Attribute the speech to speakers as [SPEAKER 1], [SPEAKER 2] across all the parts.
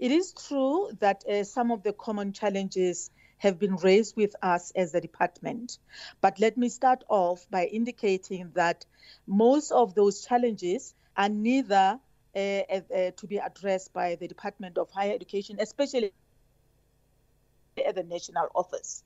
[SPEAKER 1] It is true that uh, some of the common challenges have been raised with us as a department. But let me start off by indicating that most of those challenges are neither uh, uh, to be addressed by the Department of Higher Education, especially at the national office.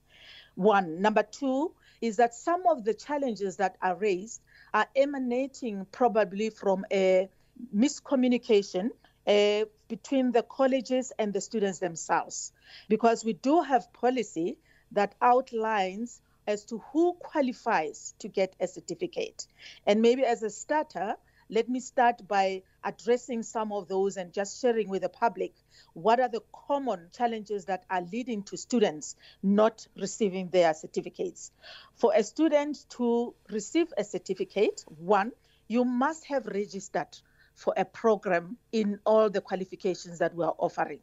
[SPEAKER 1] One. Number two is that some of the challenges that are raised are emanating probably from a miscommunication uh, between the colleges and the students themselves. Because we do have policy that outlines as to who qualifies to get a certificate. And maybe as a starter, let me start by addressing some of those and just sharing with the public what are the common challenges that are leading to students not receiving their certificates. For a student to receive a certificate, one, you must have registered for a program in all the qualifications that we are offering.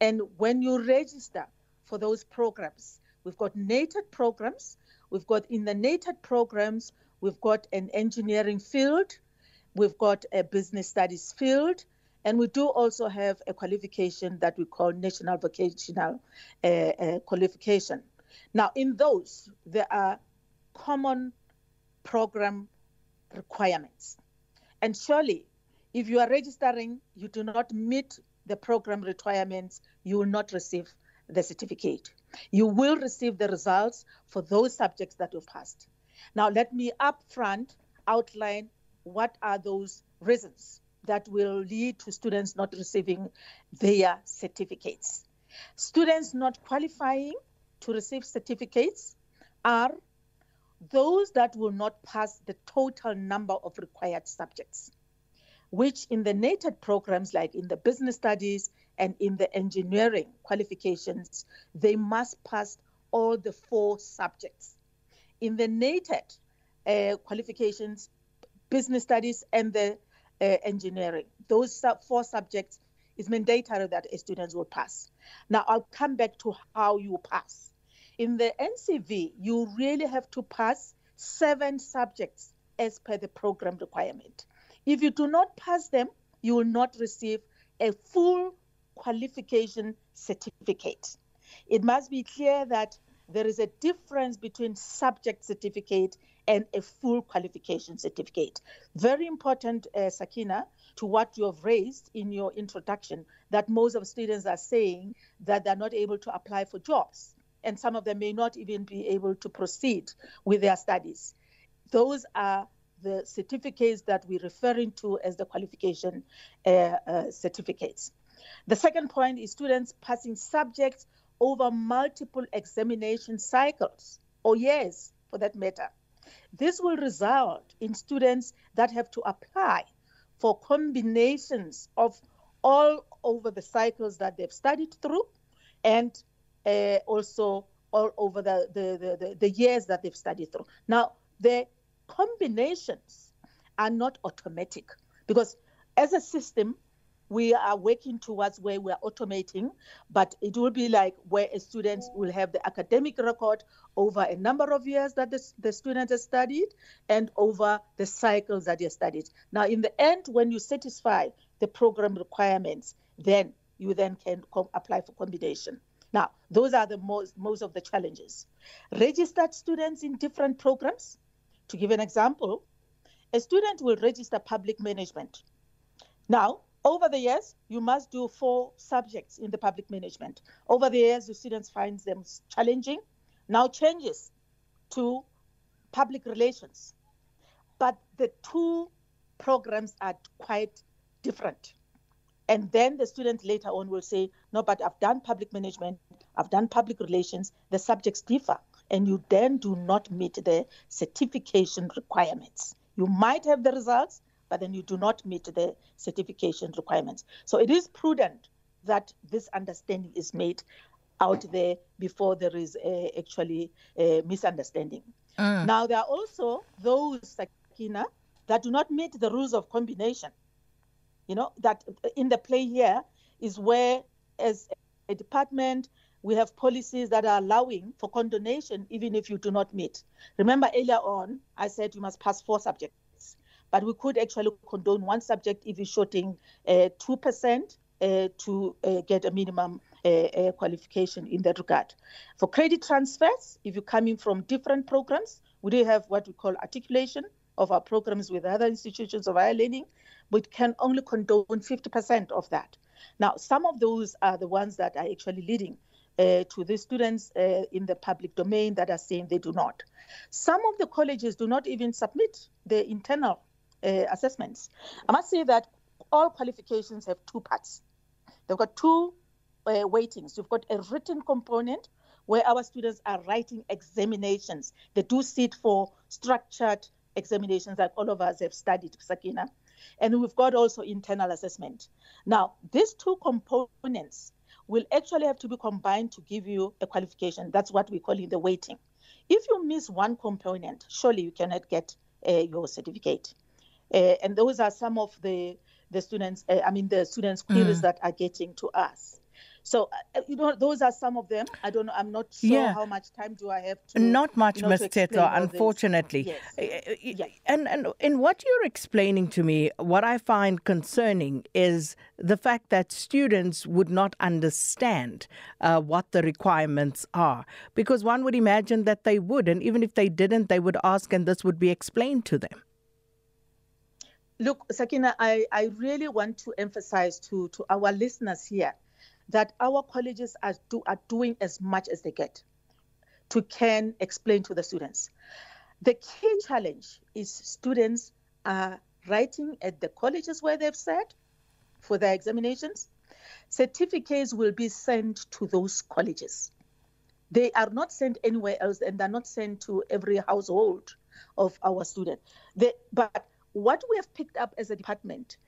[SPEAKER 1] And when you register for those programs, we've got NATED programs, we've got in the NATED programs, we've got an engineering field, We've got a business studies field, and we do also have a qualification that we call national vocational uh, uh, qualification. Now, in those, there are common program requirements. And surely, if you are registering, you do not meet the program requirements, you will not receive the certificate. You will receive the results for those subjects that you've passed. Now, let me upfront outline what are those reasons that will lead to students not receiving their certificates. Students not qualifying to receive certificates are those that will not pass the total number of required subjects, which in the NATED programs, like in the business studies and in the engineering qualifications, they must pass all the four subjects. In the NATED uh, qualifications, business studies, and the uh, engineering. Those sub- four subjects is mandatory that students will pass. Now, I'll come back to how you pass. In the NCV, you really have to pass seven subjects as per the program requirement. If you do not pass them, you will not receive a full qualification certificate. It must be clear that there is a difference between subject certificate and a full qualification certificate. Very important, uh, Sakina, to what you have raised in your introduction, that most of students are saying that they're not able to apply for jobs, and some of them may not even be able to proceed with their studies. Those are the certificates that we're referring to as the qualification uh, uh, certificates. The second point is students passing subjects over multiple examination cycles, or years for that matter. This will result in students that have to apply for combinations of all over the cycles that they've studied through and uh, also all over the, the, the, the years that they've studied through. Now, the combinations are not automatic because as a system, we are working towards where we are automating, but it will be like where a student will have the academic record over a number of years that the, the student has studied and over the cycles that he has studied. Now, in the end, when you satisfy the program requirements, then you then can com- apply for combination. Now, those are the most, most of the challenges. Registered students in different programs. To give an example, a student will register public management. Now, over the years, you must do four subjects in the public management. Over the years, the students find them challenging. Now changes to public relations. But the two programs are quite different. And then the student later on will say, no, but I've done public management, I've done public relations, the subjects differ. And you then do not meet the certification requirements. You might have the results, but then you do not meet the certification requirements. So it is prudent that this understanding is made out there before there is a, actually a misunderstanding. Mm. Now, there are also those, Sakina, that do not meet the rules of combination. You know, that in the play here is where, as a department, we have policies that are allowing for condonation even if you do not meet. Remember earlier on, I said you must pass four subjects but we could actually condone one subject if you're shorting uh, 2% uh, to uh, get a minimum uh, uh, qualification in that regard. For credit transfers, if you're coming from different programs, we do have what we call articulation of our programs with other institutions of higher learning, but can only condone 50% of that. Now, some of those are the ones that are actually leading uh, to the students uh, in the public domain that are saying they do not. Some of the colleges do not even submit their internal uh, assessments. I must say that all qualifications have two parts. They've got two uh, weightings. You've got a written component where our students are writing examinations. They do sit for structured examinations that all of us have studied, Sakina. And we've got also internal assessment. Now, these two components will actually have to be combined to give you a qualification. That's what we call in the weighting. If you miss one component, surely you cannot get uh, your certificate. Uh, and those are some of the the students. Uh, I mean, the students' queries mm. that are getting to us. So, uh, you know, those are some of them. I don't know. I'm not sure yeah. how much time do I have to.
[SPEAKER 2] Not much,
[SPEAKER 1] you know,
[SPEAKER 2] Ms. Tetlo, unfortunately.
[SPEAKER 1] Yes.
[SPEAKER 2] Uh, yes. And, and in what you're explaining to me, what I find concerning is the fact that students would not understand uh, what the requirements are. Because one would imagine that they would. And even if they didn't, they would ask and this would be explained to them.
[SPEAKER 1] Look, Sakina, I, I really want to emphasize to, to our listeners here that our colleges are, do, are doing as much as they get to can explain to the students. The key challenge is students are writing at the colleges where they've said for their examinations. Certificates will be sent to those colleges. They are not sent anywhere else and they're not sent to every household of our students. They, but what we have picked up as a department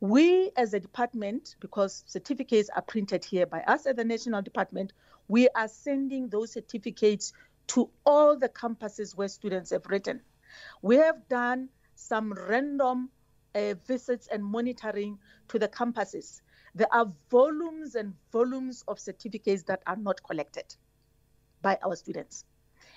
[SPEAKER 1] we, as a department, because certificates are printed here by us at the National Department, we are sending those certificates to all the campuses where students have written. We have done some random uh, visits and monitoring to the campuses. There are volumes and volumes of certificates that are not collected by our students.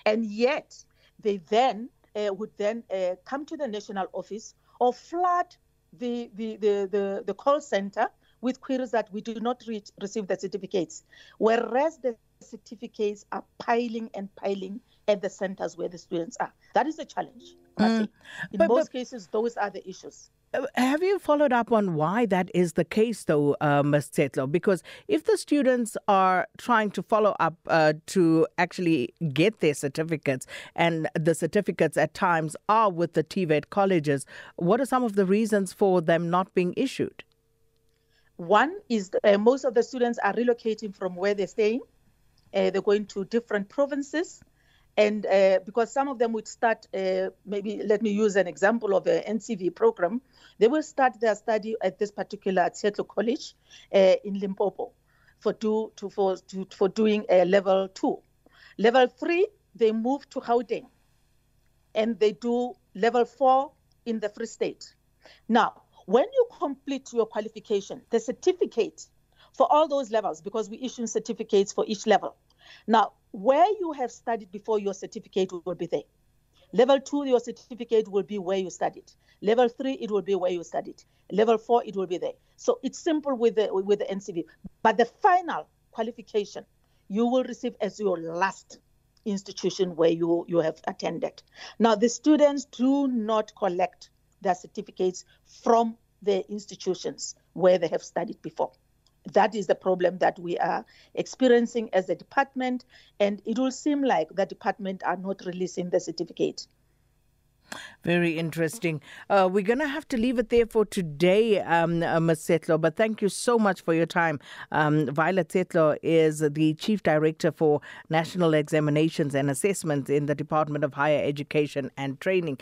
[SPEAKER 1] And yet, they then uh, would then uh, come to the national office or flood the, the, the, the, the call center with queries that we do not reach, receive the certificates, whereas the certificates are piling and piling at the centers where the students are. That is a challenge. Mm. In but, most but, cases, those are the issues.
[SPEAKER 2] Have you followed up on why that is the case, though, uh, Ms. Tetlo? Because if the students are trying to follow up uh, to actually get their certificates, and the certificates at times are with the TVET colleges, what are some of the reasons for them not being issued?
[SPEAKER 1] One is uh, most of the students are relocating from where they're staying. Uh, they're going to different provinces and uh, because some of them would start, uh, maybe let me use an example of an NCV program, they will start their study at this particular Seattle College uh, in Limpopo for, do, to, for, to, for doing a level two. Level three, they move to Gauteng and they do level four in the Free State. Now, when you complete your qualification, the certificate for all those levels, because we issue certificates for each level. Now, where you have studied before, your certificate will be there. Level two, your certificate will be where you studied. Level three, it will be where you studied. Level four, it will be there. So it's simple with the with the NCV. But the final qualification you will receive as your last institution where you, you have attended. Now the students do not collect their certificates from the institutions where they have studied before that is the problem that we are experiencing as a department, and it will seem like the department are not releasing the certificate.
[SPEAKER 2] Very interesting. Uh, we're going to have to leave it there for today, um, uh, Ms. Setlo, but thank you so much for your time. Um, Violet Setlo is the Chief Director for National Examinations and Assessments in the Department of Higher Education and Training.